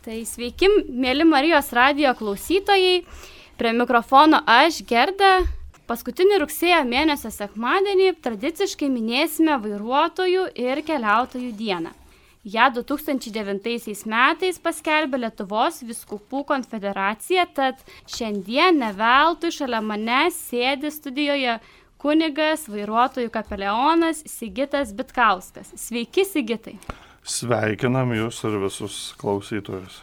Tai sveiki, mėly Marijos radio klausytojai. Prie mikrofono aš, Gerda. Paskutinį rugsėjo mėnesio sekmadienį tradiciškai minėsime vairuotojų ir keliautojų dieną. Ja 2009 metais paskelbė Lietuvos viskupų konfederacija, tad šiandien neveltui šalia manęs sėdi studijoje kunigas, vairuotojų kapelionas Sigitas Bitkauskas. Sveiki, Sigitai. Sveikinam jūs ir visus klausytojus.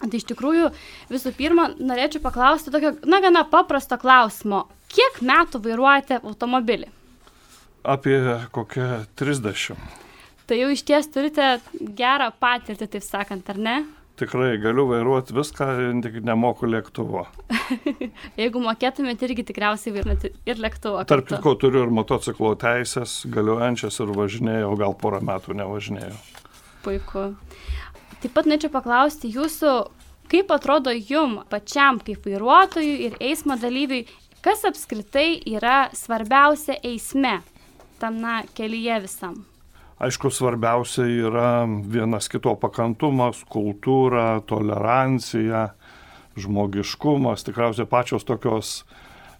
Tai iš tikrųjų, visų pirma, norėčiau paklausti tokio, na, gana paprasto klausimo. Kiek metų vairuojate automobilį? Apie kokią 30. Tai jau iš ties turite gerą patirtį, taip sakant, ar ne? Tikrai galiu vairuoti viską, tik nemoku lėktuvo. Jeigu mokėtumėte, irgi tikriausiai vairuoti ir lėktuvo. Tarp kitko turiu ir motociklo teisės, galiojančias ir važinėjau, gal porą metų nevažinėjau. Puiku. Taip pat norėčiau paklausti jūsų, kaip atrodo jum pačiam kaip vairuotojui ir eismo dalyviui, kas apskritai yra svarbiausia eisme, tam na, kelyje visam? Aišku, svarbiausia yra vienas kito pakantumas, kultūra, tolerancija, žmogiškumas, tikriausiai pačios tokios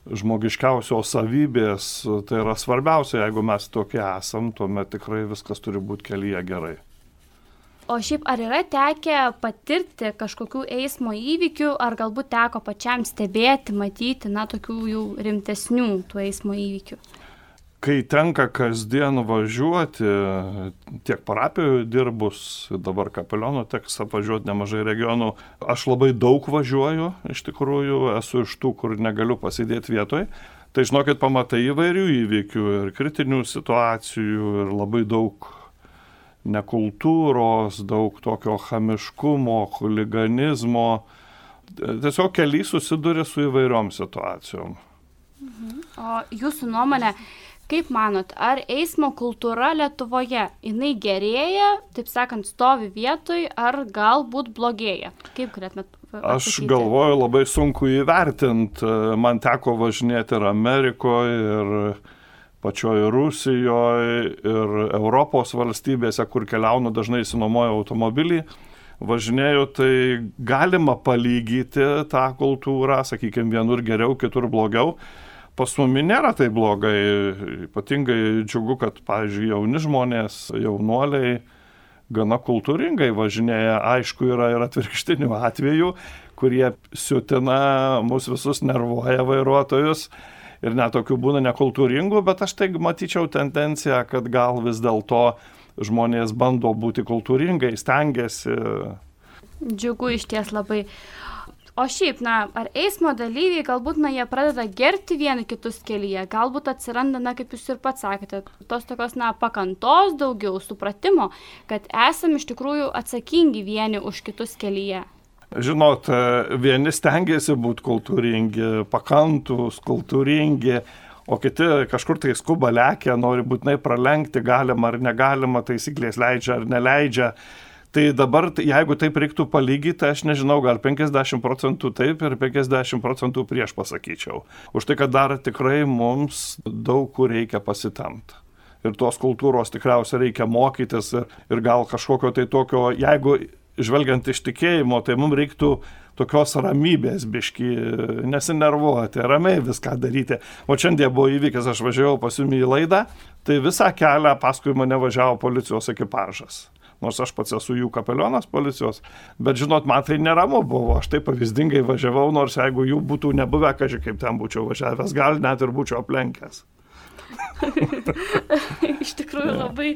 žmogiškiausios savybės, tai yra svarbiausia, jeigu mes tokie esam, tuomet tikrai viskas turi būti kelyje gerai. O šiaip ar yra tekę patirti kažkokių eismo įvykių, ar galbūt teko pačiam stebėti, matyti, na, tokių jau rimtesnių tų eismo įvykių? kai tenka kasdien važiuoti, tiek parapijų dirbus, dabar kapelionų teks apvažiuoti nemažai regionų, aš labai daug važiuoju, iš tikrųjų esu iš tų, kur negaliu pasidėti vietoj. Tai žinokit, pamatai įvairių įvykių ir kritinių situacijų ir labai daug nekultūros, daug tokio chamiškumo, huliganizmo. Tiesiog keliai susiduria su įvairiom situacijom. Mhm. O jūsų nuomonė, Kaip manot, ar eismo kultūra Lietuvoje, jinai gerėja, taip sakant, stovi vietoj, ar galbūt blogėja? Kaip galėtumėt? Aš galvoju, labai sunku įvertinti. Man teko važinėti ir Amerikoje, ir pačioje Rusijoje, ir Europos valstybėse, kur keliaunu dažnai įsinuomoju automobilį. Važinėjau, tai galima palygyti tą kultūrą, sakykime, vienur geriau, kitur blogiau pas mumi nėra tai blogai. Ypatingai džiugu, kad, pavyzdžiui, jauni žmonės, jaunuoliai gana kultūringai važinėja. Aišku, yra ir atvirkštinių atvejų, kurie siutina mus visus nervuoja vairuotojus. Ir netokių būna nekultūringų, bet aš tai matyčiau tendenciją, kad gal vis dėlto žmonės bando būti kultūringai, stengiasi. Džiugu iš ties labai. O šiaip, na, ar eismo dalyviai galbūt, na, jie pradeda gerti vieni kitus kelyje, galbūt atsiranda, na, kaip jūs ir pats sakėte, tos tokios, na, pakantos daugiau, supratimo, kad esame iš tikrųjų atsakingi vieni už kitus kelyje. Žinot, vieni stengiasi būti kultūringi, pakantus, kultūringi, o kiti kažkur tai skuba lekia, nori būtinai pralenkti, galima ar negalima, taisyklės leidžia ar neleidžia. Tai dabar, jeigu taip reiktų palygyti, aš nežinau, gal 50 procentų taip ir 50 procentų prieš pasakyčiau. Už tai, kad dar tikrai mums daug kur reikia pasitemti. Ir tos kultūros tikriausiai reikia mokytis ir, ir gal kažkokio tai tokio, jeigu žvelgiant iš tikėjimo, tai mums reiktų tokios ramybės biški, nesinervuoti, ramiai viską daryti. O šiandien buvo įvykęs, aš važiavau pas jumi į laidą, tai visą kelią paskui mane važiavo policijos ekipažas nors aš pats esu jų kapelionas policijos, bet žinot, man tai neramu buvo, aš taip pavyzdingai važiavau, nors jeigu jų būtų nebuvę, kažkaip kaip ten būčiau važiavęs, gal net ir būčiau aplenkęs. Iš tikrųjų labai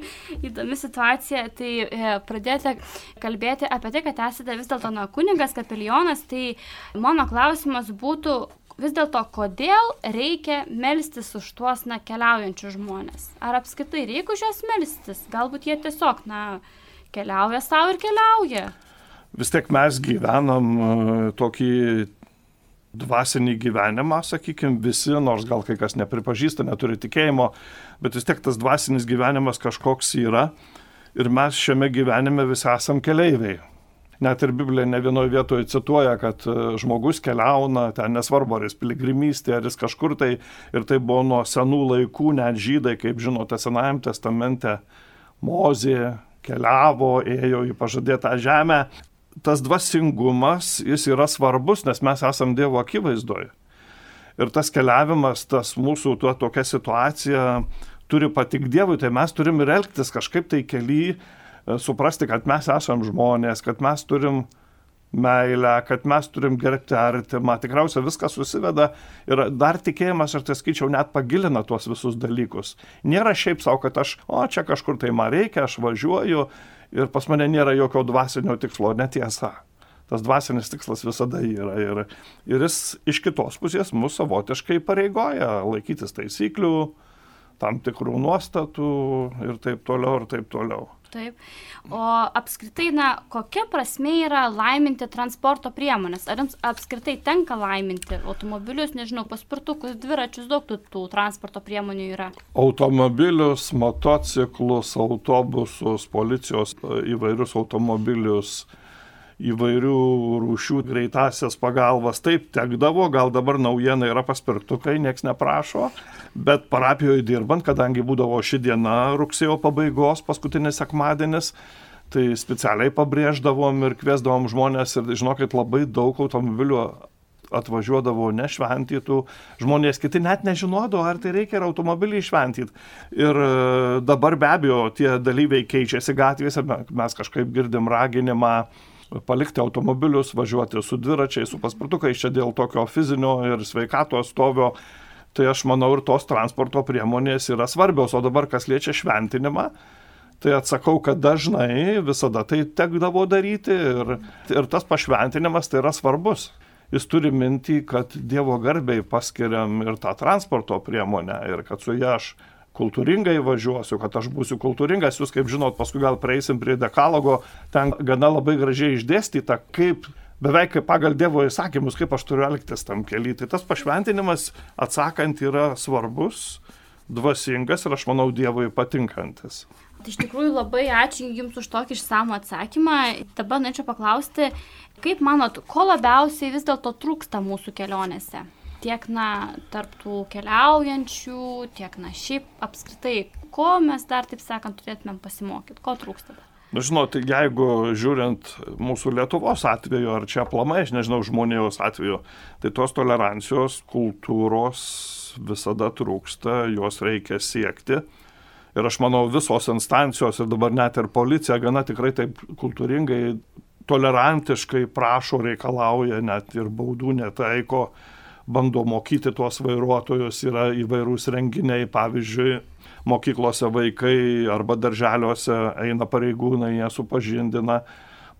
įdomi situacija. Tai e, pradėjote kalbėti apie tai, kad esate vis dėlto na, kunigas, kapelionas. Tai mano klausimas būtų, vis dėlto, kodėl reikia melstis už tuos na, keliaujančius žmonės? Ar apskritai reikia už juos melstis? Galbūt jie tiesiog, na, keliauja savo ir keliauja. Vis tiek mes gyvenam e, tokį dvasinį gyvenimą, sakykime, visi, nors gal kai kas nepripažįsta, neturi tikėjimo, bet vis tiek tas dvasinis gyvenimas kažkoks yra ir mes šiame gyvenime visi esam keleiviai. Net ir Biblija ne vienoje vietoje cituoja, kad e, žmogus keliauna, ten nesvarbu, ar jis piligrimystė, ar jis kažkur tai, ir tai buvo nuo senų laikų, net žydai, kaip žinote, Senajame testamente, Mozė, keliavo, ėjo į pažadėtą žemę. Tas dvasingumas, jis yra svarbus, nes mes esam Dievo akivaizdoje. Ir tas keliavimas, tas mūsų tuo tokia situacija turi patik Dievui, tai mes turim ir elgtis kažkaip tai keli, e, suprasti, kad mes esam žmonės, kad mes turim meilę, kad mes turim gerbti artimą. Tikriausiai viskas susiveda ir dar tikėjimas, aš tai skaičiau, net pagilina tuos visus dalykus. Nėra šiaip savo, kad aš, o čia kažkur tai man reikia, aš važiuoju ir pas mane nėra jokio dvasinio tikslo, netiesa. Tas dvasinis tikslas visada yra ir, ir jis iš kitos pusės mus savotiškai pareigoja laikytis taisyklių, tam tikrų nuostatų ir taip toliau ir taip toliau. Taip. O apskritai, na, kokia prasme yra laiminti transporto priemonės? Ar jums apskritai tenka laiminti automobilius, nežinau, paspirtukus, dviračius, daug tų, tų transporto priemonių yra? Automobilius, motociklus, autobusus, policijos įvairius automobilius įvairių rūšių greitasias pagalbas. Taip tekdavo, gal dabar naujiena yra paspirtukai, nieks neprašo, bet parapijoje dirbant, kadangi būdavo ši diena rugsėjo pabaigos, paskutinis sekmadienis, tai specialiai pabrėždavom ir kviesdavom žmonės ir žinokit, labai daug automobilių atvažiuodavo nešventytų, žmonės kiti net nežinodavo, ar tai reikia ir automobilį išventyti. Ir e, dabar be abejo tie dalyviai keičiasi gatvėse, mes kažkaip girdim raginimą palikti automobilius, važiuoti su dviračiais, su paspirtukais čia dėl tokio fizinio ir sveikatos stovio. Tai aš manau ir tos transporto priemonės yra svarbios, o dabar kas liečia šventinimą, tai atsakau, kad dažnai visada tai tekdavo daryti ir, ir tas pašventinimas tai yra svarbus. Jis turi mintį, kad Dievo garbiai paskiriam ir tą transporto priemonę ir kad su ją aš kultūringai važiuosiu, kad aš būsiu kultūringas, jūs kaip žinot, paskui gal prieisim prie dekalogo, ten gana labai gražiai išdėstyta, kaip beveik kaip pagal Dievo įsakymus, kaip aš turiu elgtis tam keliui. Tai tas pašventinimas atsakant yra svarbus, dvasingas ir aš manau Dievui patinkantis. Tai iš tikrųjų labai ačiū Jums už tokį išsamų atsakymą. Dabar norėčiau paklausti, kaip manot, ko labiausiai vis dėlto trūksta mūsų kelionėse? Tiek, na, tarptų keliaujančių, tiek, na, šiaip apskritai, ko mes dar, taip sakant, turėtumėm pasimokyti, ko trūksta dar? Na, žinot, jeigu žiūrint mūsų Lietuvos atveju, ar čia aplamai, aš nežinau, žmonijos atveju, tai tos tolerancijos, kultūros visada trūksta, jos reikia siekti. Ir aš manau, visos instancijos ir dabar net ir policija gana tikrai taip kultūringai, tolerantiškai prašo, reikalauja, net ir baudų netaiko bando mokyti tuos vairuotojus, yra įvairūs renginiai, pavyzdžiui, mokyklose vaikai arba darželiuose eina pareigūnai, jie supažindina,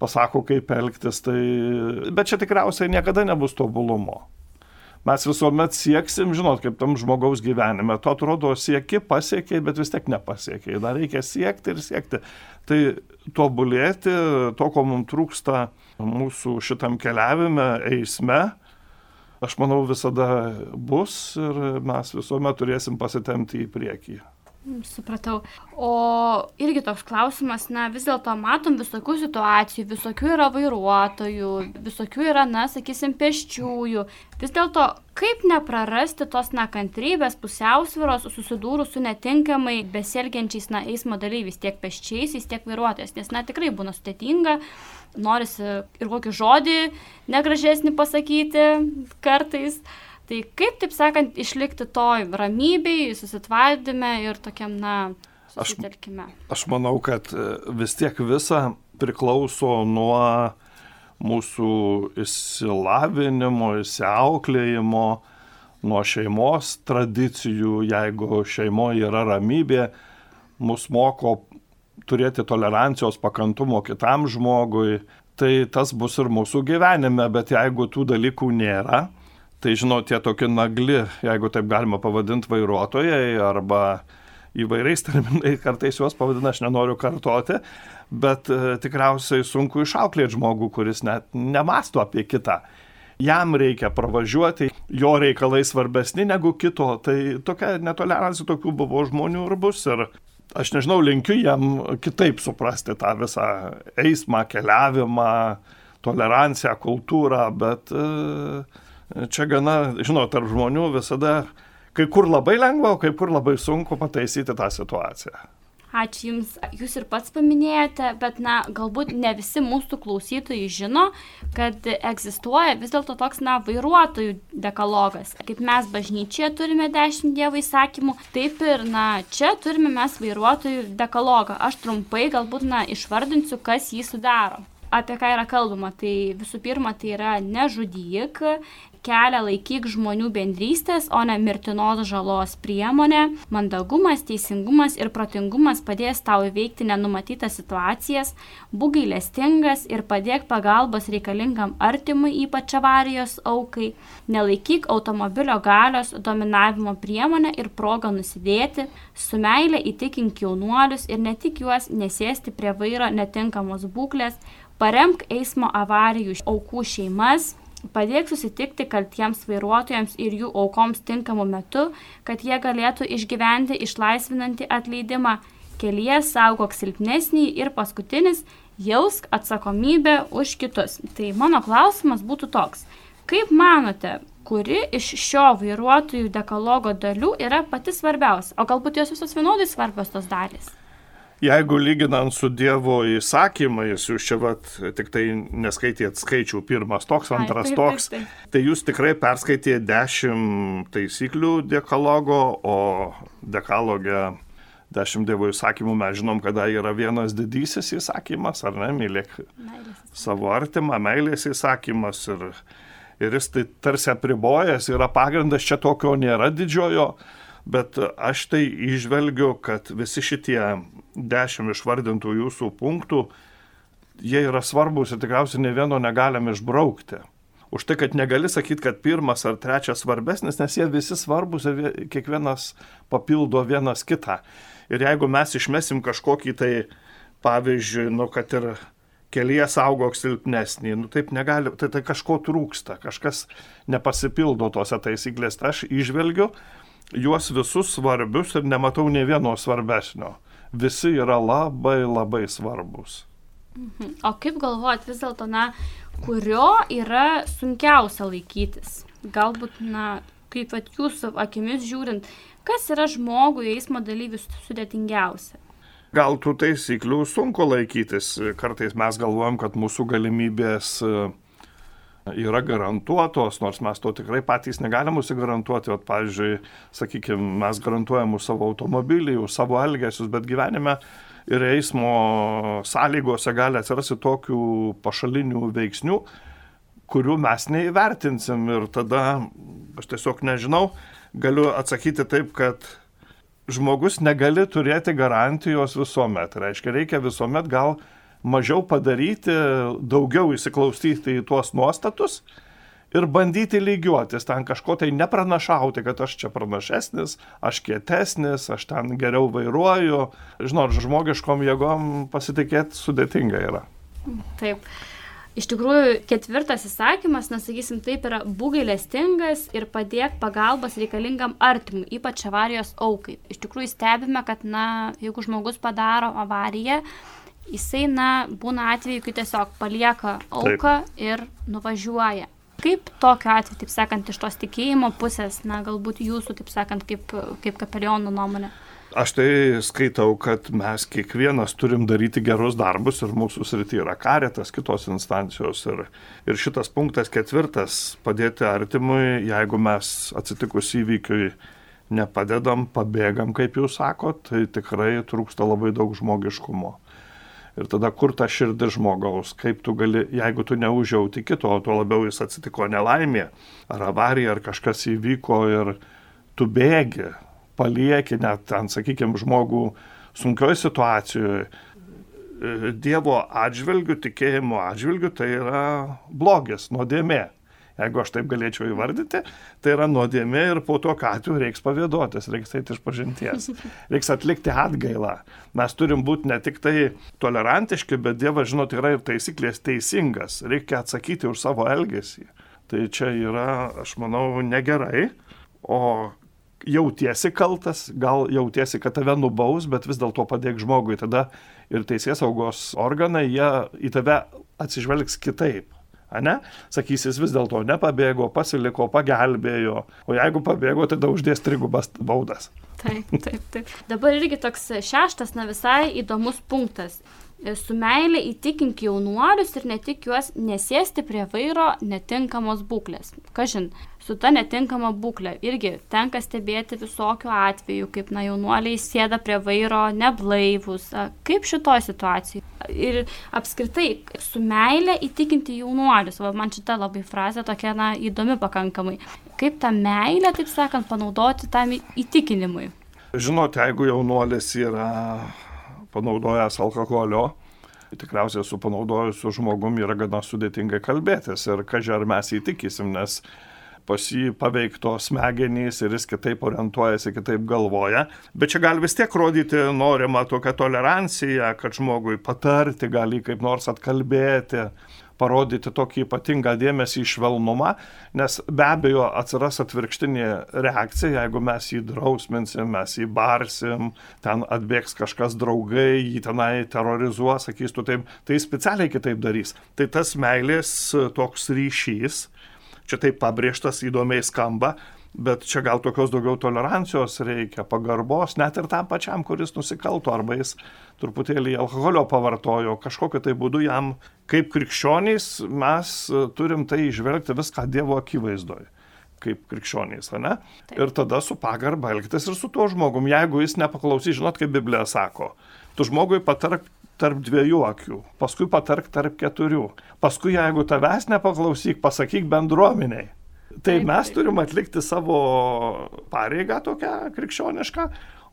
pasako, kaip elgtis, tai... bet čia tikriausiai niekada nebus tobulumo. Mes visuomet sieksim, žinot, kaip tam žmogaus gyvenime. To atrodo sieki, pasiekiai, bet vis tiek nepasiekiai. Dar reikia siekti ir siekti. Tai tobulėti, to, ko mums trūksta mūsų šitam keliavime, eisme, aš manau, visada bus ir mes visuomet turėsim pasitemti į priekį. Supratau. O irgi toks klausimas, na vis dėlto matom visokių situacijų, visokių yra vairuotojų, visokių yra, na, sakysim, pėsčiųjų. Vis dėlto, kaip neprarasti tos nekantrybės, pusiausviros, susidūrus su netinkamai besielgiančiais, na, eismo dalyviais, tiek pėsčiaisiais, tiek vairuotojais, nes, na, tikrai būna sudėtinga, norisi ir kokį žodį negražesnį pasakyti kartais. Tai kaip, taip sakant, išlikti toj ramybei, susitvardyme ir tokiam, na, susitelkime? Aš, aš manau, kad e, vis tiek visa priklauso nuo mūsų įsilavinimo, įsiauklėjimo, nuo šeimos tradicijų, jeigu šeimoje yra ramybė, mus moko turėti tolerancijos, pakantumo kitam žmogui, tai tas bus ir mūsų gyvenime, bet jeigu tų dalykų nėra, Tai žinot, tie tokie nagli, jeigu taip galima pavadinti, vairuotojai arba įvairiais terminais kartais juos pavadina, aš nenoriu kartoti, bet e, tikriausiai sunku išauklėti žmogų, kuris net nemasto apie kitą. Jam reikia pravažiuoti, jo reikalai svarbesni negu kito, tai tokia netolerancija tokių buvo žmonių ir bus. Ir aš nežinau, linkiu jam kitaip suprasti tą visą eismą, keliavimą, toleranciją, kultūrą, bet uh, čia gana, žinot, tarp žmonių visada kai kur labai lengva, o kai kur labai sunku pataisyti tą situaciją. Ačiū Jums. Jūs ir pats paminėjote, bet na, galbūt ne visi mūsų klausytojai žino, kad egzistuoja vis dėlto toks, na, vairuotojų dekalogas. Kaip mes bažnyčioje turime dešimt dievo įsakymų, taip ir, na, čia turime mes vairuotojų dekalogą. Aš trumpai galbūt, na, išvardinsiu, kas jį sudaro apie ką yra kalbama. Tai visų pirma, tai yra nežudyk, kelią laikyk žmonių bendrystės, o ne mirtinos žalos priemonė. Mandagumas, teisingumas ir protingumas padės tau įveikti nenumatytas situacijas, būk gailestingas ir padėk pagalbos reikalingam artimui, ypač avarijos aukai. Nelaikyk automobilio galios dominavimo priemonę ir progą nusidėti, su meilė įtikink jaunuolius ir ne tik juos nesėsti prie vairo netinkamos būklės, paremk eismo avarijų aukų šeimas, Padėk susitikti kaltiems vairuotojams ir jų aukoms tinkamu metu, kad jie galėtų išgyventi išlaisvinantį atleidimą. Kelyje saugok silpnesnį ir paskutinis - jausk atsakomybę už kitus. Tai mano klausimas būtų toks. Kaip manote, kuri iš šio vairuotojų dekalogo dalių yra pati svarbiausia? O galbūt jos visos vienodai svarbios tos dalys? Jeigu lyginant su Dievo įsakymais, jūs čia vat, tik tai neskaitėt skaičių pirmas toks, antras Ai, taip, toks, taip, taip. tai jūs tikrai perskaitėte dešimt taisyklių dekalogo, o dekalogė dešimt Dievo įsakymų mes žinom, kada yra vienas didysis įsakymas, ar ne, mylėk savo artimą, meilės įsakymas ir, ir jis tai tarsi apribojęs, yra pagrindas, čia tokio nėra didžiojo bet aš tai išvelgiu, kad visi šitie dešimt išvardintų jūsų punktų, jie yra svarbus ir tikriausiai ne vieno negalim išbraukti. Už tai, kad negali sakyti, kad pirmas ar trečias svarbesnis, nes jie visi svarbus ir kiekvienas papildo vienas kitą. Ir jeigu mes išmesim kažkokį tai, pavyzdžiui, nu, kad ir kelyje saugok silpnesnį, nu taip negali, tai, tai kažko trūksta, kažkas nepasipildo tose taisyklės. Tai aš išvelgiu, juos visus svarbius ir nematau ne vieno svarbesnio. Visi yra labai labai svarbus. Mhm. O kaip galvojat vis dėlto, na, kurio yra sunkiausia laikytis? Galbūt, na, kaip at jūsų akimis žiūrint, kas yra žmogui eismo dalyvis sudėtingiausia? Gal tų taisyklių sunku laikytis. Kartais mes galvojam, kad mūsų galimybės uh, yra garantuotos, nors mes to tikrai patys negalim užsigarantuoti. O, pavyzdžiui, sakykime, mes garantuojam už savo automobilį, už savo elgesius, bet gyvenime ir eismo sąlygose gali atsirasti tokių pašalinių veiksnių, kurių mes neįvertinsim. Ir tada aš tiesiog nežinau, galiu atsakyti taip, kad žmogus negali turėti garantijos visuomet. Reiškia, reikia visuomet gal mažiau padaryti, daugiau įsiklausyti į tuos nuostatus ir bandyti lygiuotis, ten kažko tai nepranašauti, kad aš čia pranašesnis, aš kietesnis, aš ten geriau vairuoju. Žinot, žmogiškom jėgom pasitikėti sudėtinga yra. Taip. Iš tikrųjų, ketvirtas įsakymas, nesakysim taip, yra būgailestingas ir padėk pagalbos reikalingam artimui, ypač avarijos aukai. Iš tikrųjų, stebime, kad, na, jeigu žmogus padaro avariją, jisai, na, būna atveju, kai tiesiog palieka auką Taip. ir nuvažiuoja. Kaip tokiu atveju, taip sakant, iš tos tikėjimo pusės, na, galbūt jūsų, taip sakant, kaip, kaip kapelionų nuomonė? Aš tai skaitau, kad mes kiekvienas turim daryti gerus darbus ir mūsų srity yra karetas, kitos instancijos. Ir, ir šitas punktas ketvirtas - padėti artimui, jeigu mes atsitikus įvykiui nepadedam, pabėgam, kaip jūs sakot, tai tikrai trūksta labai daug žmogiškumo. Ir tada kur ta širdis žmogaus, kaip tu gali, jeigu tu neužjauti kito, o tuo labiau jis atsitiko nelaimė, ar avarija, ar kažkas įvyko ir tu bėgi, palieki net ten, sakykime, žmogų sunkioje situacijoje. Dievo atžvilgių, tikėjimo atžvilgių tai yra blogis, nuodėmė jeigu aš taip galėčiau įvardyti, tai yra nuodėmė ir po to, ką atveju reiks pavėduotis, reiks eiti iš pažinties, reiks atlikti atgailą. Mes turim būti ne tik tai tolerantiški, bet Dievas, žinot, yra ir taisyklės teisingas, reikia atsakyti už savo elgesį. Tai čia yra, aš manau, negerai, o jautiesi kaltas, gal jautiesi, kad tave nubaus, bet vis dėlto padėk žmogui, tada ir teisės saugos organai, jie į tave atsižvelgs kitaip ne? Sakys, jis vis dėlto nepabėgo, pasiliko, pagelbėjo, o jeigu pabėgo, tada uždės trigubas baudas. Taip, taip, taip. Dabar irgi toks šeštas, na visai įdomus punktas su meilė įtikink jaunuolius ir ne tik juos nesėsti prie vairo netinkamos būklės. Kažin, su ta netinkama būklė irgi tenka stebėti visokių atvejų, kaip na jaunuoliai sėda prie vairo neblaivus, kaip šitoje situacijoje. Ir apskritai, su meilė įtikinti jaunuolius, va, man šita labai frazė tokia na, įdomi pakankamai. Kaip tą meilę, taip sakant, panaudoti tam įtikinimui. Žinote, jeigu jaunuolis yra panaudojęs alkoholio, tikriausiai su panaudojusiu žmogum yra gana sudėtingai kalbėtis ir kažkai ar mes įtikysim, nes pas jį paveikto smegenys ir jis kitaip orientuojasi, kitaip galvoja. Bet čia gali vis tiek rodyti norimą tokią toleranciją, kad žmogui patarti, gali kaip nors atkalbėti, parodyti tokį ypatingą dėmesį į švelnumą, nes be abejo atsiras atvirkštinė reakcija, jeigu mes jį drausminsim, mes jį barsim, ten atbėgs kažkas draugai, jį tenai terrorizuos, sakys, tu taip, tai specialiai kitaip darys. Tai tas meilės toks ryšys, čia taip pabrėžtas įdomiai skamba, bet čia gal tokios daugiau tolerancijos reikia, pagarbos, net ir tam pačiam, kuris nusikalto, arba jis truputėlį alkoholio pavartojo, kažkokiu tai būdu jam, kaip krikščionys, mes turim tai išvelgti viską Dievo akivaizdoje kaip krikščionys, ne? Taip. Ir tada su pagarba elgtis ir su tuo žmogum, jeigu jis nepaklausys, žinot, kaip Biblija sako, tu žmogui patark tarp dviejų akių, paskui patark tarp keturių, paskui jeigu tavęs nepaklausyk, pasakyk bendruomeniai. Tai mes turim atlikti savo pareigą tokią krikščionišką,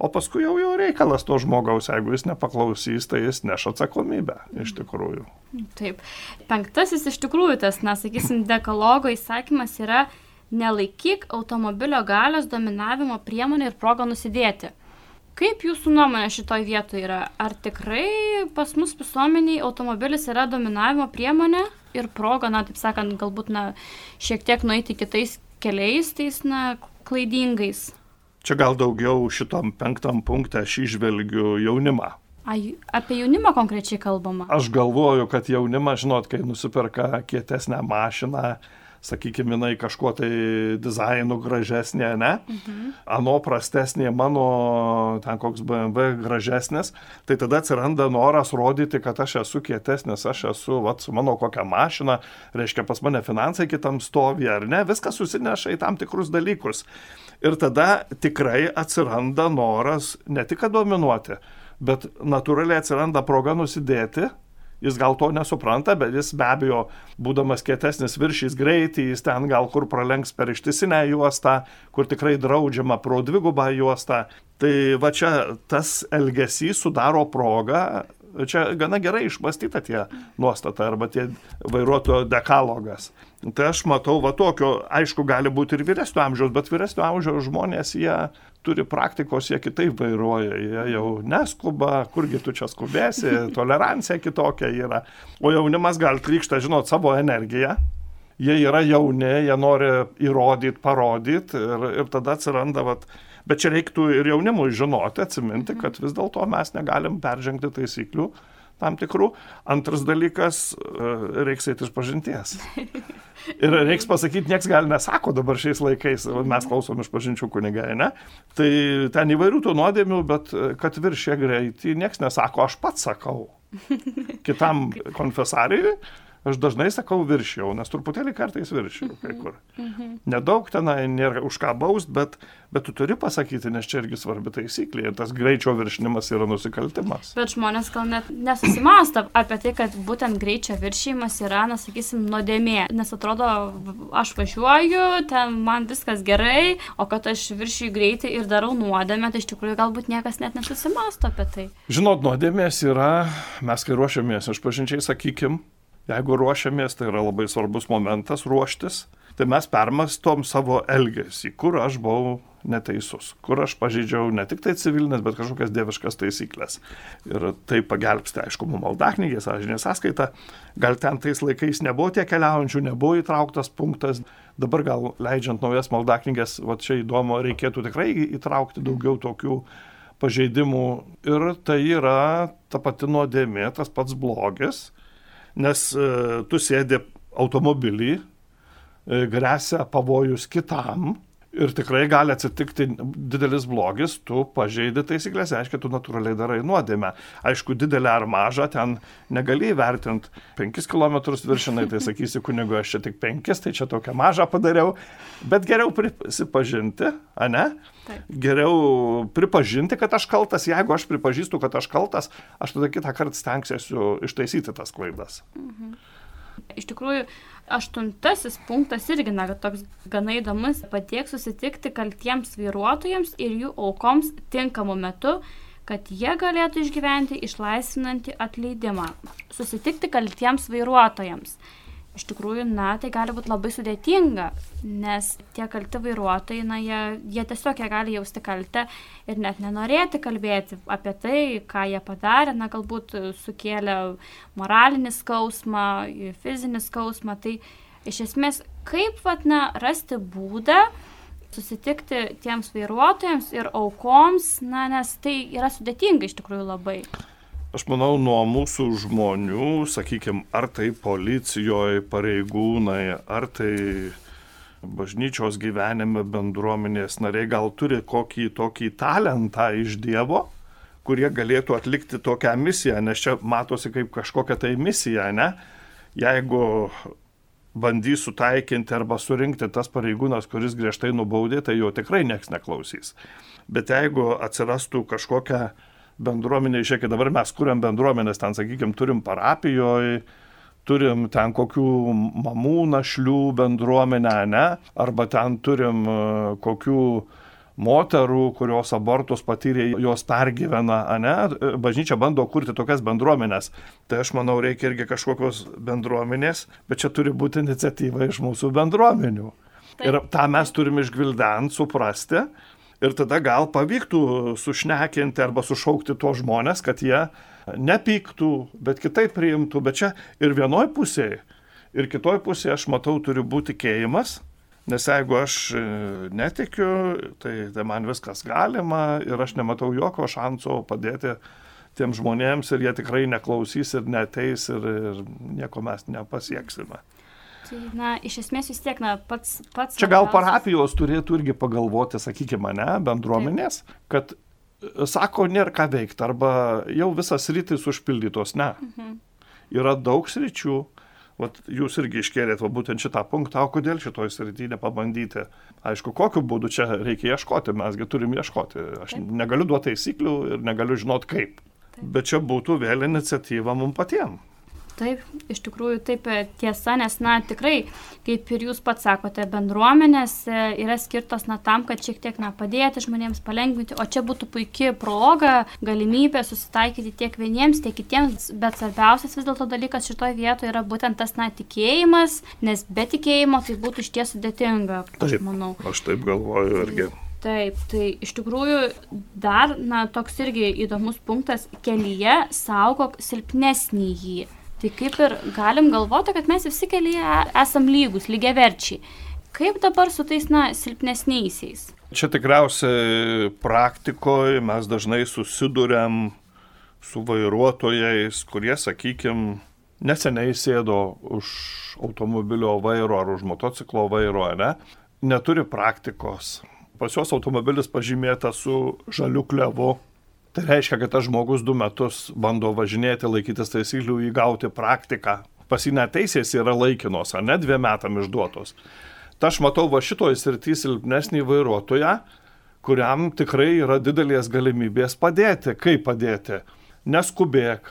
o paskui jau jau reikalas to žmogaus, jeigu jis nepaklausys, tai jis neš atsakomybę iš tikrųjų. Taip. Penktasis iš tikrųjų tas, na, sakysim, dekalogo įsakymas yra nelaikyk automobilio galios dominavimo priemonę ir progą nusidėti. Kaip jūsų nuomonė šitoj vietoje yra? Ar tikrai pas mus visuomeniai automobilis yra dominavimo priemonė ir proga, na, taip sakant, galbūt, na, šiek tiek nueiti kitais keliais, tais, na, klaidingais? Čia gal daugiau šitam penktam punktą aš išvelgiu jaunimą. A, apie jaunimą konkrečiai kalbama? Aš galvoju, kad jaunimas, žinot, kai nusiperka kietesnę mašiną, sakykime, jinai kažkuo tai dizainu gražesnė, ne? Mhm. Ano prastesnė, mano ten koks BMW gražesnis, tai tada atsiranda noras rodyti, kad aš esu kietesnis, aš esu, vat, su mano kokią mašiną, reiškia, pas mane finansai kitam stovi, ar ne? Viskas susineša į tam tikrus dalykus. Ir tada tikrai atsiranda noras ne tik dominuoti, bet natūraliai atsiranda proga nusidėti Jis gal to nesupranta, bet jis be abejo, būdamas kietesnis viršys greitį, jis ten gal kur pralenks per ištisinę juostą, kur tikrai draudžiama pro dvigubą juostą. Tai va čia tas elgesys sudaro progą čia gana gerai išmastyta tie nuostata arba tie vairuotojo dekalogas. Tai aš matau va tokio, aišku, gali būti ir vyresnio amžiaus, bet vyresnio amžiaus žmonės, jie turi praktikos, jie kitaip vairuoja, jie jau neskuba, kurgi tu čia skubėsi, tolerancija kitokia yra. O jaunimas gali trykšta, žinot, savo energiją. Jie yra jauni, jie nori įrodyti, parodyti ir, ir tada atsiranda, vat, bet čia reiktų ir jaunimui žinoti, atsiminti, kad vis dėlto mes negalim peržengti taisyklių tam tikrų. Antras dalykas, e, reiks eiti iš pažinties. Ir reiks pasakyti, nieks gal nesako dabar šiais laikais, mes klausom iš pažinčių kunigai, ne? Tai ten įvairių tų nuodėmių, bet e, kad viršė greitį, nieks nesako, aš pats sakau. Kitam konfesarijui aš dažnai sakau viršijau, nes truputėlį kartais viršijau kai kur. Mhm. Nedaug tenai nėra už ką baust, bet, bet tu turi pasakyti, nes čia irgi svarbi taisyklė ir tas greičio viršinimas yra nusikaltimas. Bet žmonės gal net nesusimasta apie tai, kad būtent greičio viršijimas yra, na, sakysim, nuodėmė, nes atrodo, aš važiuoju, ten man viskas gerai, o kad aš viršiju greitį ir darau nuodėmę, tai iš tikrųjų galbūt niekas net nesusimasto apie tai. Žinot, nuodėmės yra, mes kai ruošiamės, aš pažinčiai sakykim, Jeigu ruošiamės, tai yra labai svarbus momentas ruoštis, tai mes permastom savo elgesį, kur aš buvau neteisus, kur aš pažydžiau ne tik tai civilinės, bet kažkokias dieviškas taisyklės. Ir tai pagelbsti, aišku, mums maldaknygės, sąžinė sąskaita. Gal ten tais laikais nebuvo tiek keliaujančių, nebuvo įtrauktas punktas. Dabar gal leidžiant naujas maldaknygės, va čia įdomu, reikėtų tikrai įtraukti daugiau tokių pažeidimų. Ir tai yra ta pati nuodėmė, tas pats blogis nes e, tu sėdi automobilį, e, grėsia pavojus kitam ir tikrai gali atsitikti didelis blogis, tu pažeidi taisyklės, aiškiai, tu natūraliai darai nuodėmę. Aišku, didelę ar mažą ten negali įvertinti. 5 km viršinai, tai sakysi, kunigu, aš čia tik 5, tai čia tokią mažą padariau. Bet geriau prisipažinti, ne? Taip. Geriau pripažinti, kad aš kaltas. Jeigu aš pripažįstu, kad aš kaltas, aš tada kitą kartą stengsiuosi ištaisyti tas klaidas. Mhm. Iš tikrųjų, aštuntasis punktas irgi na, toks gana įdomus. Patiek susitikti kaltiems vairuotojams ir jų aukoms tinkamu metu, kad jie galėtų išgyventi išlaisvinantį atleidimą. Susitikti kaltiems vairuotojams iš tikrųjų, na, tai gali būti labai sudėtinga, nes tie kalti vairuotojai, na, jie, jie tiesiog jie gali jausti kaltę ir net nenorėti kalbėti apie tai, ką jie padarė, na, galbūt sukėlė moralinį skausmą, fizinį skausmą. Tai iš esmės, kaip, vat, na, rasti būdą, susitikti tiems vairuotojams ir aukoms, na, nes tai yra sudėtinga iš tikrųjų labai. Aš manau, nuo mūsų žmonių, sakykime, ar tai policijoje pareigūnai, ar tai bažnyčios gyvenime bendruomenės nariai gal turi kokį tokį talentą iš Dievo, kurie galėtų atlikti tokią misiją, nes čia matosi kaip kažkokia tai misija, ne? Jeigu bandys sutaikinti arba surinkti tas pareigūnas, kuris griežtai nubaudė, tai jo tikrai nieks neklausys. Bet jeigu atsirastų kažkokia bendruomenė, žiūrėkit, dabar mes kuriam bendruomenės, ten, sakykime, turim parapijoje, turim ten kokių mamų našlių bendruomenę, ne, arba ten turim e, kokių moterų, kurios abortus patyrė, jos pergyvena, ne, bažnyčia bando kurti tokias bendruomenės. Tai aš manau, reikia irgi kažkokios bendruomenės, bet čia turi būti iniciatyva iš mūsų bendruomenių. Taip. Ir tą mes turim išgvildent, suprasti ir tada gal pavyktų sušnekinti arba sušaukti tuos žmonės, kad jie nepyktų, bet kitaip priimtų. Bet čia ir vienoj pusėje, ir kitoj pusėje aš matau turi būti tikėjimas, nes jeigu aš e, netikiu, tai, tai man viskas galima ir aš nematau jokio šanso padėti tiem žmonėms ir jie tikrai neklausys ir neteis ir, ir nieko mes nepasieksime. Tai, na, iš esmės vis tiek, na, pats... pats Čia gal parapijos turėtų irgi pagalvoti, sakykime, mane, bendruomenės, Taip. kad, e, sako, nėra ką veikti, arba jau visas rytis užpildytos, ne. Mhm. Yra daug sričių, Vat jūs irgi iškėlėt va, būtent šitą punktą, o kodėl šitoj srityje nepabandyti. Aišku, kokiu būdu čia reikia ieškoti, mesgi turim ieškoti. Aš Taip. negaliu duoti taisyklių ir negaliu žinot kaip. Taip. Bet čia būtų vėl iniciatyva mums patiems. Taip, iš tikrųjų taip e, tiesa, nes, na, tikrai, kaip ir jūs pats sakote, bendruomenės e, yra skirtos, na, tam, kad šiek tiek, na, padėti žmonėms palengvinti, o čia būtų puikia proga, galimybė susitaikyti tiek vieniems, tiek kitiems, bet svarbiausias vis dėlto dalykas šitoje vietoje yra būtent tas, na, tikėjimas, nes be tikėjimo tai būtų iš ties sudėtinga, aš taip, manau. Aš taip galvoju irgi. Taip, tai iš tikrųjų dar, na, toks irgi įdomus punktas - kelyje saugok silpnesnį jį. Tai kaip ir galim galvoti, kad mes visi kelyje esam lygus, lygiaverčiai. Kaip dabar su tais, na, silpnesniaisiais? Čia tikriausiai praktikoje mes dažnai susidurėm su vairuotojais, kurie, sakykime, neseniai sėdo už automobilio vairo ar už motociklo vairo, ne? neturi praktikos. Pas juos automobilis pažymėtas su žaliu klevu, Tai reiškia, kad tas žmogus du metus bando važinėti, laikytis taisyklių, įgauti praktiką. Pas jį neteisės yra laikinos, ar ne dviem metam išduotos. Tai aš matau va šitoj srity silpnesnį vairuotoją, kuriam tikrai yra didelės galimybės padėti. Kaip padėti? Neskubėk,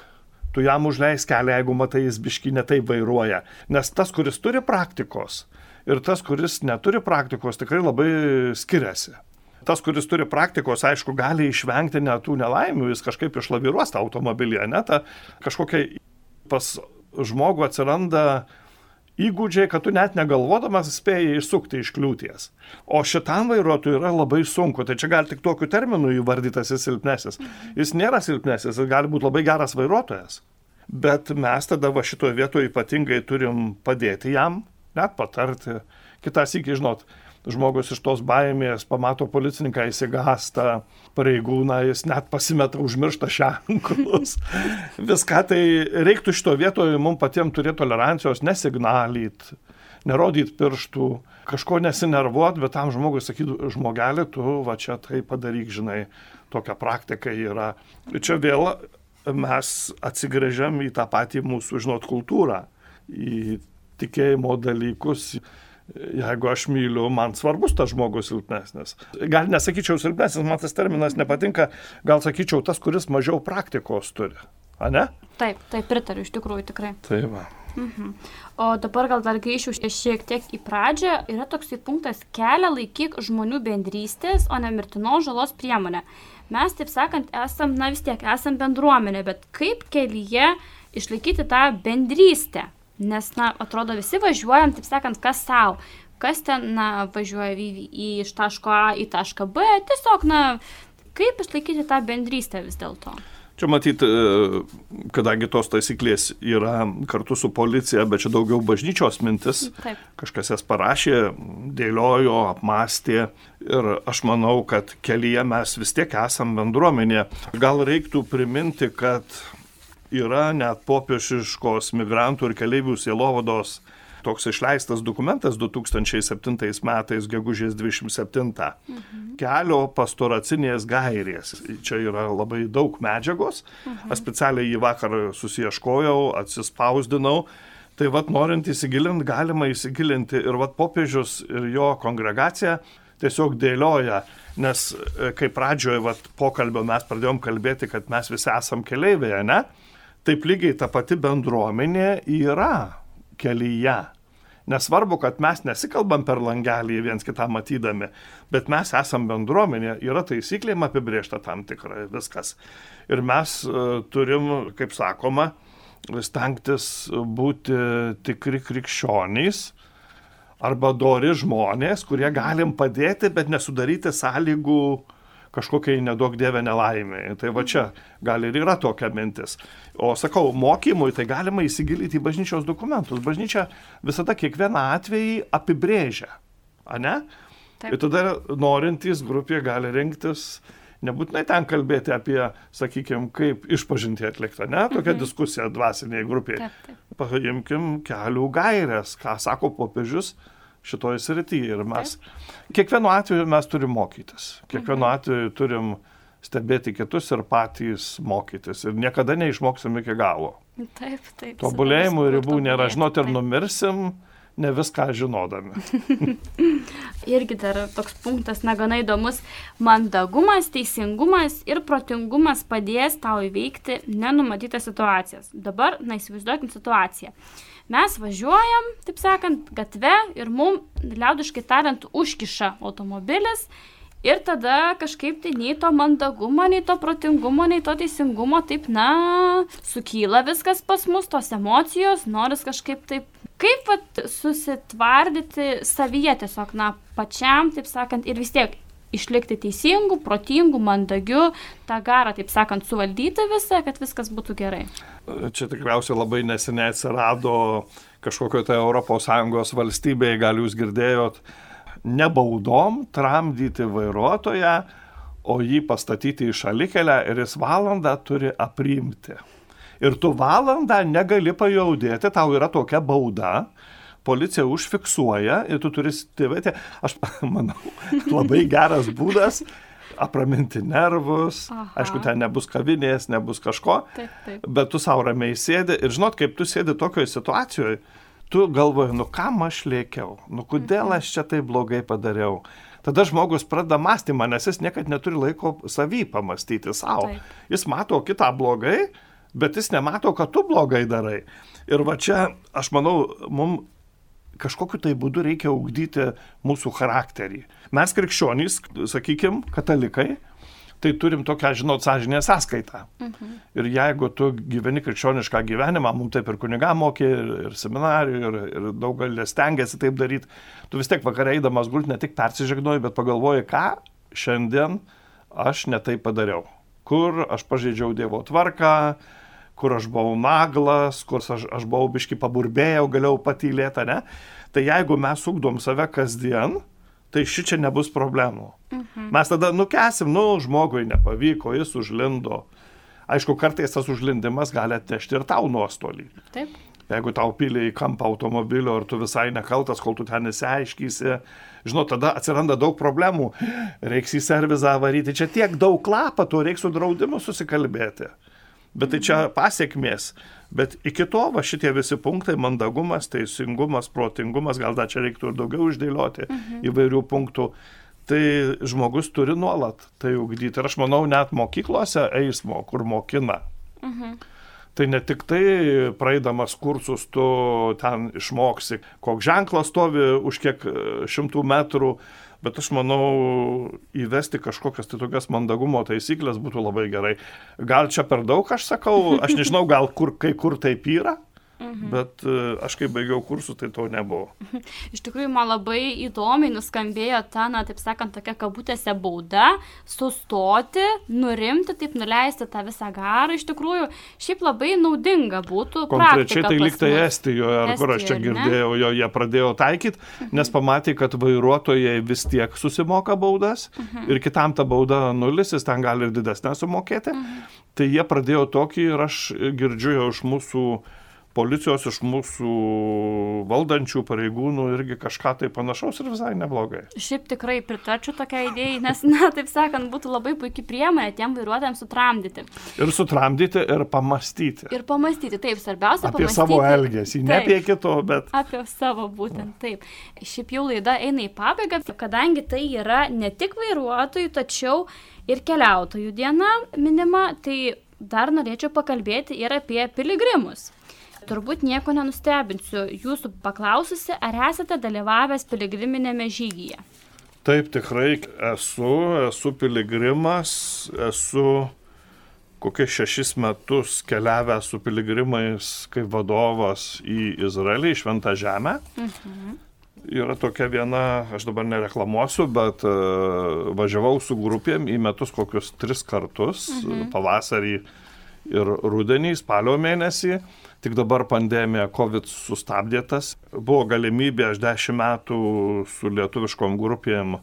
tu jam užleis kelią, jeigu matai, jis biški netai vairuoja. Nes tas, kuris turi praktikos ir tas, kuris neturi praktikos, tikrai labai skiriasi tas, kuris turi praktikos, aišku, gali išvengti net tų nelaimių, jis kažkaip išlaviruos tą automobilį, net ta kažkokia pas žmogų atsiranda įgūdžiai, kad tu net negalvodamas spėjai išsukti iš kliūties. O šitam vairuotojui yra labai sunku, tai čia gali tik tokiu terminu įvardytas jis silpnesis. Jis nėra silpnesis, jis gali būti labai geras vairuotojas. Bet mes tada va šitoje vietoje ypatingai turim padėti jam, net patarti. Kitas iki, žinot, žmogus iš tos baimės pamato policininką, įsigasta pareigūną, jis net pasimeta užmiršta ženklus. Viską tai reiktų šito vietoje mums patiems turėti tolerancijos, nesignalyt, nerodyt pirštų, kažko nesinervuot, bet tam žmogui sakytų, žmogelį, tu va čia tai padaryk, žinai, tokia praktika yra. Čia vėl mes atsigrėžiam į tą patį mūsų, žinot, kultūrą, į tikėjimo dalykus, jeigu aš myliu, man svarbus tas žmogus silpnesnis. Gal nesakyčiau silpnesnis, man tas terminas nepatinka, gal sakyčiau tas, kuris mažiau praktikos turi. A ne? Taip, taip pritariu, iš tikrųjų tikrai. Tai va. Mhm. O dabar gal dar grįšiu šiek tiek į pradžią. Yra toksai punktas kelią laikyk žmonių bendrystės, o ne mirtinos žalos priemonę. Mes, taip sakant, esam, na vis tiek, esam bendruomenė, bet kaip kelyje išlaikyti tą bendrystę? Nes, na, atrodo, visi važiuojam, taip sakant, kas savo. Kas ten, na, važiuoja į, į, iš taško A į tašką B. Tiesiog, na, kaip išlaikyti tą bendrystę vis dėlto? Čia matyti, e, kadangi tos taisyklės yra kartu su policija, bet čia daugiau bažnyčios mintis. Taip. Kažkas jas parašė, dėliojo, apmastė ir aš manau, kad kelyje mes vis tiek esam bendruomenė. Gal reiktų priminti, kad yra net popiežiškos migrantų ir keliaivių sielovados toks išleistas dokumentas 2007 metais, gegužės 27. Mhm. Kelio pastoracinės gairės. Čia yra labai daug medžiagos. Mhm. Aš specialiai jį vakar susieškojau, atsispausdinau. Tai vad norint įsigilinti, galima įsigilinti ir vad popiežius ir jo kongregacija tiesiog dėlioja, nes e, kai pradžioje vat, pokalbio mes pradėjom kalbėti, kad mes visi esam keliaivėje, ne? Taip lygiai ta pati bendruomenė yra kelyje. Nesvarbu, kad mes nesikalbam per langelį viens kitą matydami, bet mes esam bendruomenė, yra taisyklėm apibriešta tam tikrai viskas. Ir mes uh, turim, kaip sakoma, stengtis būti tikri krikščionys arba dori žmonės, kurie galim padėti, bet nesudaryti sąlygų uh, kažkokiai nedaug dievė nelaimė. Tai va čia gal ir yra tokia mintis. O sakau, mokymui tai galima įsigilinti į bažnyčios dokumentus. Bažnyčia visada kiekvieną atvejį apibrėžia. A ne? Taip. Ir tada norintys grupė gali rinktis nebūtinai ten kalbėti apie, sakykime, kaip išpažinti atlikta, ne, tokia mhm. diskusija. Taip, taip. Paimkim kelių gairias, ką sako popiežius, šitoje srityje. Ir mes Taip. kiekvienu atveju mes turim mokytis. Kiekvienu mhm. atveju turim stebėti kitus ir patys mokytis. Ir niekada neišmoksim iki galo. Taip, taip. Tobulėjimų ribų nėra. Žinot, ir numirsim ne viską žinodami. Irgi dar toks punktas, na, gana įdomus. Mandagumas, teisingumas ir protingumas padės tau įveikti nenumatytas situacijas. Dabar, na, įsivaizduokim situaciją. Mes važiuojam, taip sakant, gatve ir mum, liaudiškai tariant, užkiša automobilis ir tada kažkaip tai nei to mandagumo, nei to protingumo, nei to teisingumo, taip, na, sukyla viskas pas mus, tos emocijos, noris kažkaip taip kaip vat, susitvardyti savyje tiesiog, na, pačiam, taip sakant, ir vis tiek išlikti teisingu, protingu, mandagiu, tą garą, taip sakant, suvaldyti visą, kad viskas būtų gerai. Čia tikriausiai labai neseniai atsirado kažkokio tai ES valstybėje, gal jūs girdėjot, nebaudom tramdyti vairuotoją, o jį pastatyti į šalikelę ir jis valandą turi aprimti. Ir tu valandą negali pajaudėti, tau yra tokia bauda, policija užfiksuoja ir tu turi stebėti, aš manau, labai geras būdas apraminti nervus, Aha. aišku, ten nebus kavinės, nebus kažko, taip, taip. bet tu savo ramiai sėdi ir žinot, kaip tu sėdi tokioje situacijoje, tu galvoji, nu kam aš lėkiau, nu kodėl mhm. aš čia tai blogai padariau. Tada žmogus pradeda mąstymą, nes jis niekada neturi laiko savy pamastyti savo. Taip. Jis mato kitą blogai, bet jis nemato, kad tu blogai darai. Ir va čia, aš manau, mums kažkokiu tai būdu reikia ugdyti mūsų charakterį. Mes krikščionys, sakykime, katalikai, tai turim tokią, žinot, sąžinę sąskaitą. Mhm. Ir jeigu tu gyveni krikščionišką gyvenimą, mums taip ir kuniga mokė, ir, ir seminarijų, ir, ir daug galė stengiasi taip daryti, tu vis tiek vakarai eidamas gult ne tik persižegnoji, bet pagalvoji, ką šiandien aš netai padariau. Kur aš pažeidžiau Dievo tvarką, kur aš buvau naglas, kur aš, aš buvau biški paburbėjau, galėjau patylėti, ne? Tai jeigu mes ugdom save kasdien, tai ši čia nebus problemų. Mhm. Mes tada nukesim, nu, žmogui nepavyko, jis užlindo. Aišku, kartais tas užlindimas gali atnešti ir tau nuostolį. Taip. Jeigu tau pilė į kampą automobilio ir tu visai nekaltas, kol tu ten nesiaiškysi, žinot, tada atsiranda daug problemų. Reiks į servizą varyti. Čia tiek daug klapatų, reiks su draudimu susikalbėti. Bet tai čia pasiekmės. Bet iki to va šitie visi punktai - mandagumas, teisingumas, protingumas, gal dar čia reiktų ir daugiau išdėlioti mhm. įvairių punktų. Tai žmogus turi nuolat tai ugdyti. Ir aš manau, net mokyklose eismo, kur mokina. Mhm. Tai ne tik tai praeidamas kursus tu ten išmoksi, koks ženklas stovi už kiek e, šimtų metrų, bet aš manau, įvesti kažkokias tai tokias mandagumo taisyklės būtų labai gerai. Gal čia per daug aš sakau, aš nežinau, gal kur, kai kur taip yra, Mhm. Bet e, aš kai baigiau kursų, tai to nebuvo. Iš tikrųjų, man labai įdomiai nuskambėjo ta, na, taip sakant, tokia kabutėse bauda, sustoti, nurimti, taip nuleisti tą visą garą. Iš tikrųjų, šiaip labai naudinga būtų. Konkrečiai tai liktai Estijoje, ar kur aš čia girdėjau, jo jie pradėjo taikyti, mhm. nes pamatė, kad vairuotojai vis tiek susimoka baudas mhm. ir kitam ta bauda nulis, jis ten gali ir didesnę sumokėti. Mhm. Tai jie pradėjo tokį ir aš girdžiu jau iš mūsų policijos iš mūsų valdančių pareigūnų irgi kažką tai panašaus ir visai neblogai. Šiaip tikrai pritarčiau tokia idėjai, nes, na, taip sakant, būtų labai puikiai priemonė tiem vairuotojams sutramdyti. Ir sutramdyti, ir pamastyti. Ir pamastyti, taip, svarbiausia. Apie pamastyti. savo elgesį, ne apie kito, bet. Apie savo būtent, taip. Šiaip jau laida eina į pabaigą, kadangi tai yra ne tik vairuotojų, tačiau ir keliautojų diena minima, tai dar norėčiau pakalbėti ir apie piligrimus. Turbūt nieko nenustebinsiu jūsų paklaususi, ar esate dalyvavęs piligriminėme žygyje. Taip, tikrai esu, esu piligrimas, esu kokius šešis metus keliavęs su piligrimais kaip vadovas į Izraelį, į Šventą Žemę. Mhm. Yra tokia viena, aš dabar nereklamuosiu, bet uh, važiavau su grupėm į metus kokius tris kartus, mhm. pavasarį ir rudenį, spalio mėnesį. Uh, Tik dabar pandemija COVID sustabdė tas. Buvo galimybė, aš dešimt metų su lietuviškom grupėm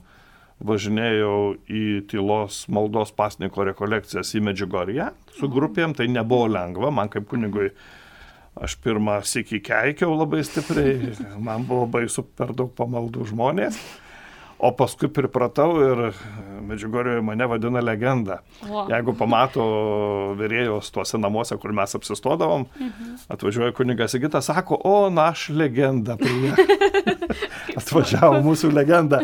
važinėjau į tylos maldos pasniko rekolekcijas į Medžiugorję su mhm. grupėm, tai nebuvo lengva, man kaip kunigui aš pirmą sėkį keikiau labai stipriai, man buvo baisu per daug pamaldų žmonės. O paskui pripratau ir Medžiugorioje mane vadina legenda. O. Jeigu pamato vyrėjos tuose namuose, kur mes apsistodavom, mhm. atvažiuoja kunigas Sigitas, sako, o, na, aš legenda prie. Atvažiavo mūsų legenda.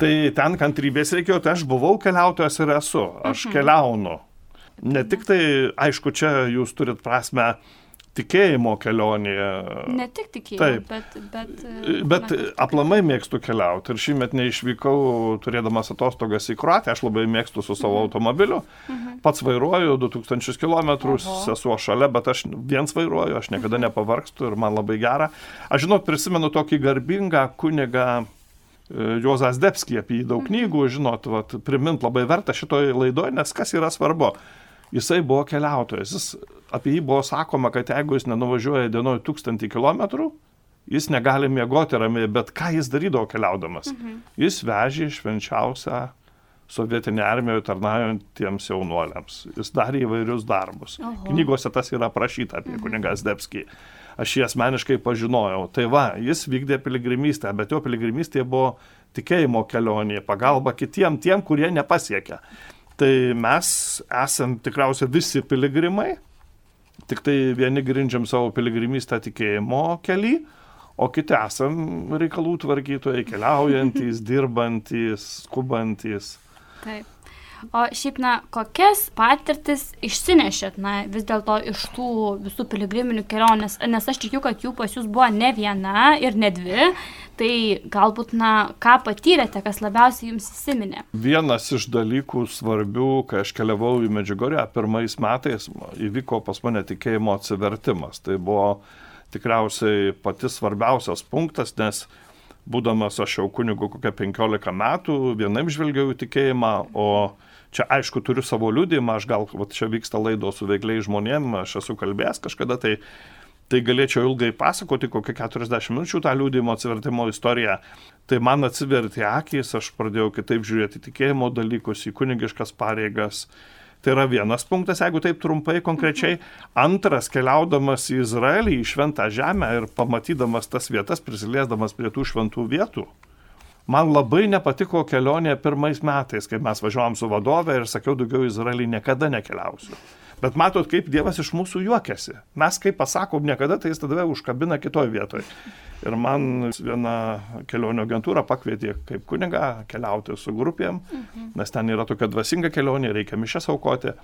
Tai ten kantrybės reikėjo, tai aš buvau keliautojas ir esu, aš mhm. keliaunu. Ne tik tai, aišku, čia jūs turit prasme tikėjimo kelionėje. Ne tik tikėjimo, bet... Bet, bet na, aplamai mėgstu keliauti ir šį metą neišvykau turėdamas atostogas į Kroatiją, aš labai mėgstu su savo mhm. automobiliu. Mhm. Pats vairuoju 2000 km, sesuo šalia, bet aš viens vairuoju, aš niekada mhm. nepavargstu ir man labai gera. Aš žinot, prisimenu tokį garbingą kunigą. E, Juozas Debski apie jį daug mhm. knygų, žinot, vat, primint labai verta šitoje laidoje, nes kas yra svarbu jisai buvo keliautojas. Jis, apie jį buvo sakoma, kad jeigu jis nenuvažiuoja dienoje tūkstantį kilometrų, jis negali miegoti ramiai, bet ką jis darydavo keliaudamas? Mhm. Jis vežė švenčiausią sovietinė armijoje tarnaujantiems jaunuoliams. Jis darė įvairius darbus. Oho. Knygose tas yra aprašyta apie mhm. kunigas Debskį. Aš jį asmeniškai pažinojau. Tai va, jis vykdė piligrimystę, bet jo piligrimystė buvo tikėjimo kelionė, pagalba kitiem, tiem, kurie nepasiekia. Tai mes esam tikriausiai visi piligrimai, tik tai vieni grindžiam savo piligrimystę tikėjimo keli, o kiti esam reikalų tvarkytojai, keliaujantys, dirbantys, skubantys. Taip. O šiaip, na, kokias patirtis išsinešėt, na, vis dėlto iš tų visų piligriminių kelionės, nes aš tikiu, kad jų pas jūs buvo ne viena ir ne dvi, tai galbūt, na, ką patyrėte, kas labiausiai jums įsiminė? Vienas iš dalykų svarbių, kai aš keliavau į Medžiugorę, pirmais metais įvyko pas mane tikėjimo atsivertimas. Tai buvo tikriausiai pati svarbiausias punktas, nes būdamas aš jau kunigu kokią 15 metų, vienaip žvelgiau į tikėjimą, o Čia aišku turiu savo liūdimą, aš gal, va, čia vyksta laido su veikliai žmonėm, aš esu kalbėjęs kažkada, tai Tai galėčiau ilgai pasakoti, kokią 40 minučių tą liūdimo atsivertimo istoriją. Tai man atsivertė akis, aš pradėjau kitaip žiūrėti tikėjimo dalykus, į kunigiškas pareigas. Tai yra vienas punktas, jeigu taip trumpai konkrečiai. Antras, keliaudamas į Izraelį, į šventą žemę ir pamatydamas tas vietas, prisiliesdamas prie tų šventų vietų. Man labai nepatiko kelionė pirmais metais, kai mes važiavom su vadove ir sakiau, daugiau Izraelį niekada nekeliausiu. Bet matot, kaip Dievas iš mūsų juokiasi. Mes kaip pasakom niekada, tai jis tada užkabina kitoje vietoje. Ir man viena kelionio agentūra pakvietė kaip kuniga keliauti su grupėm, mhm. nes ten yra tokia dvasinga kelionė, reikia mišęs aukoti.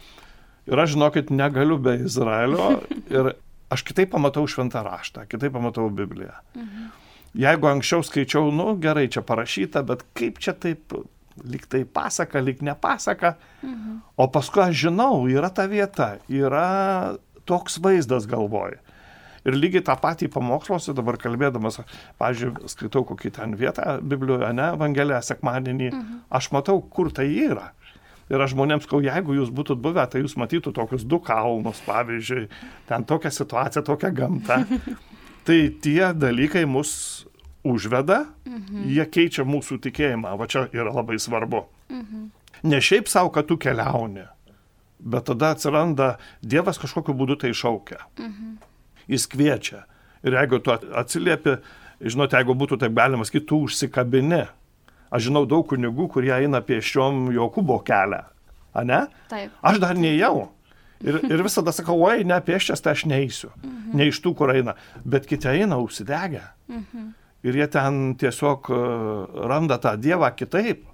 Ir aš žinokit, negaliu be Izraelio ir aš kitaip pamatau šventą raštą, kitaip pamatau Bibliją. Mhm. Jeigu anksčiau skaičiau, nu gerai, čia parašyta, bet kaip čia taip lyg tai pasaka, lyg ne pasaka. Mhm. O paskui aš žinau, yra ta vieta, yra toks vaizdas galvoj. Ir lygiai tą patį pamoksluose dabar kalbėdamas, pažiūrėjau, skaitau kokį ten vietą Biblijoje, ne, Evangeliją, sekmadienį, mhm. aš matau, kur tai yra. Ir aš žmonėms sakau, jeigu jūs būtumėt buvę, tai jūs matytų tokius du kalnus, pavyzdžiui, ten tokią situaciją, tokią gamtą. tai tie dalykai mus užveda, mhm. jie keičia mūsų tikėjimą. Va čia yra labai svarbu. Mhm. Ne šiaip savo, kad tu keliauni, bet tada atsiranda Dievas kažkokiu būdu tai šaukia. Mhm. Jis kviečia. Ir jeigu tu atsiliepi, žinote, jeigu būtų taip galima sakyti, tu užsikabini. Aš žinau daug kunigų, kurie eina piešiom Jokūbo kelią. A ne? Taip. Aš dar neėjau. Ir, ir visada sakau, oi, ne pieščias, tai aš neįsiu. Mhm. Ne iš tų, kur eina. Bet kiti eina užsidegę. Mhm ir jie ten tiesiog e, randa tą Dievą kitaip.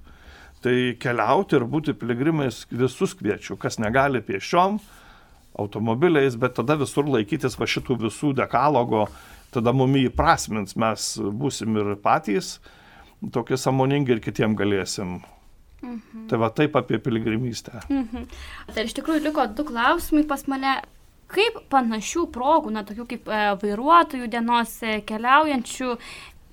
Tai keliauti ir būti piligrimais visus kviečiu, kas negali piešiom, automobiliais, bet tada visur laikytis va šitų visų dekalogo, tada mumi įprasmins, mes būsim ir patys tokie samoningi ir kitiem galėsim. Mhm. Tai va taip apie piligrimystę. Mhm. Tai iš tikrųjų liko du klausimai pas mane. Kaip panašių progų, na, tokių kaip e, vairuotojų dienos e, keliaujančių,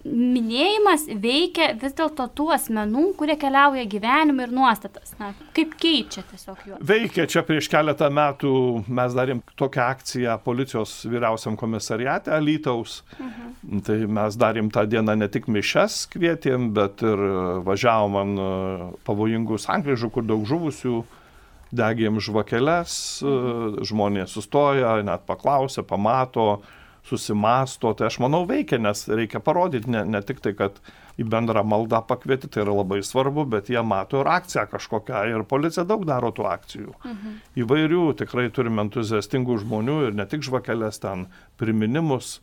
minėjimas veikia vis dėlto tų asmenų, kurie keliauja gyvenimą ir nuostatas. Na, kaip keičia tiesiog juos? Veikia. Čia prieš keletą metų mes darėm tokią akciją policijos vyriausiam komisariate Alytaus. Mhm. Tai mes darėm tą dieną ne tik mišes kvietėm, bet ir važiavom ant e, pavojingų sankryžų, kur daug žuvusių degėm žvakeles, mhm. žmonės sustoja, net paklausia, pamato, susimasto, tai aš manau veikia, nes reikia parodyti ne, ne tik tai, kad į bendrą maldą pakvieti, tai yra labai svarbu, bet jie mato ir akciją kažkokią ir policija daug daro tų akcijų. Mhm. Įvairių tikrai turime entuziastingų žmonių ir ne tik žvakelės ten priminimus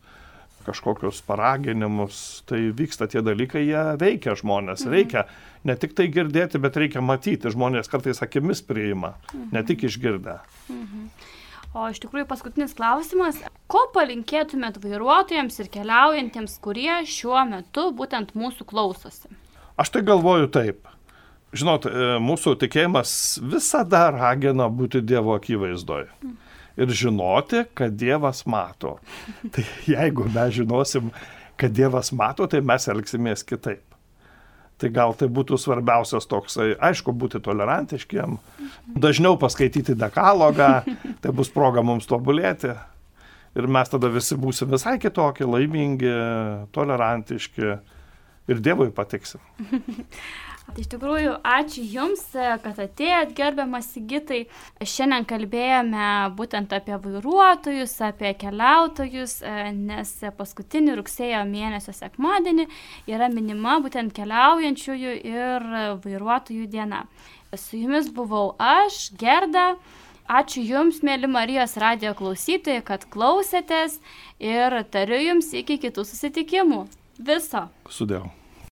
kažkokius paraginimus, tai vyksta tie dalykai, jie veikia žmonės, mhm. reikia ne tik tai girdėti, bet reikia matyti, žmonės kartais akimis priima, mhm. ne tik išgirdę. Mhm. O iš tikrųjų paskutinis klausimas. Ko palinkėtumėt vairuotojams ir keliaujantiems, kurie šiuo metu būtent mūsų klausosi? Aš tai galvoju taip. Žinot, e, mūsų tikėjimas visada ragina būti Dievo akivaizdoje. Ir žinoti, kad Dievas mato. Tai jeigu mes žinosim, kad Dievas mato, tai mes elgsimės kitaip. Tai gal tai būtų svarbiausias toksai, aišku, būti tolerantiškiem, dažniau paskaityti dekalogą, tai bus proga mums tobulėti. Ir mes tada visi būsime visai kitokie, laimingi, tolerantiški ir Dievui patiksim. Tai iš tikrųjų, ačiū Jums, kad atėjot, gerbiamas Sigitai. Šiandien kalbėjome būtent apie vairuotojus, apie keliautojus, nes paskutinį rugsėjo mėnesio sekmadienį yra minima būtent keliaujančiųjų ir vairuotojų diena. Su Jumis buvau aš, Gerda. Ačiū Jums, mėly Marijos radio klausytojai, kad klausėtės ir tariu Jums iki kitų susitikimų. Viso. Sudėjau.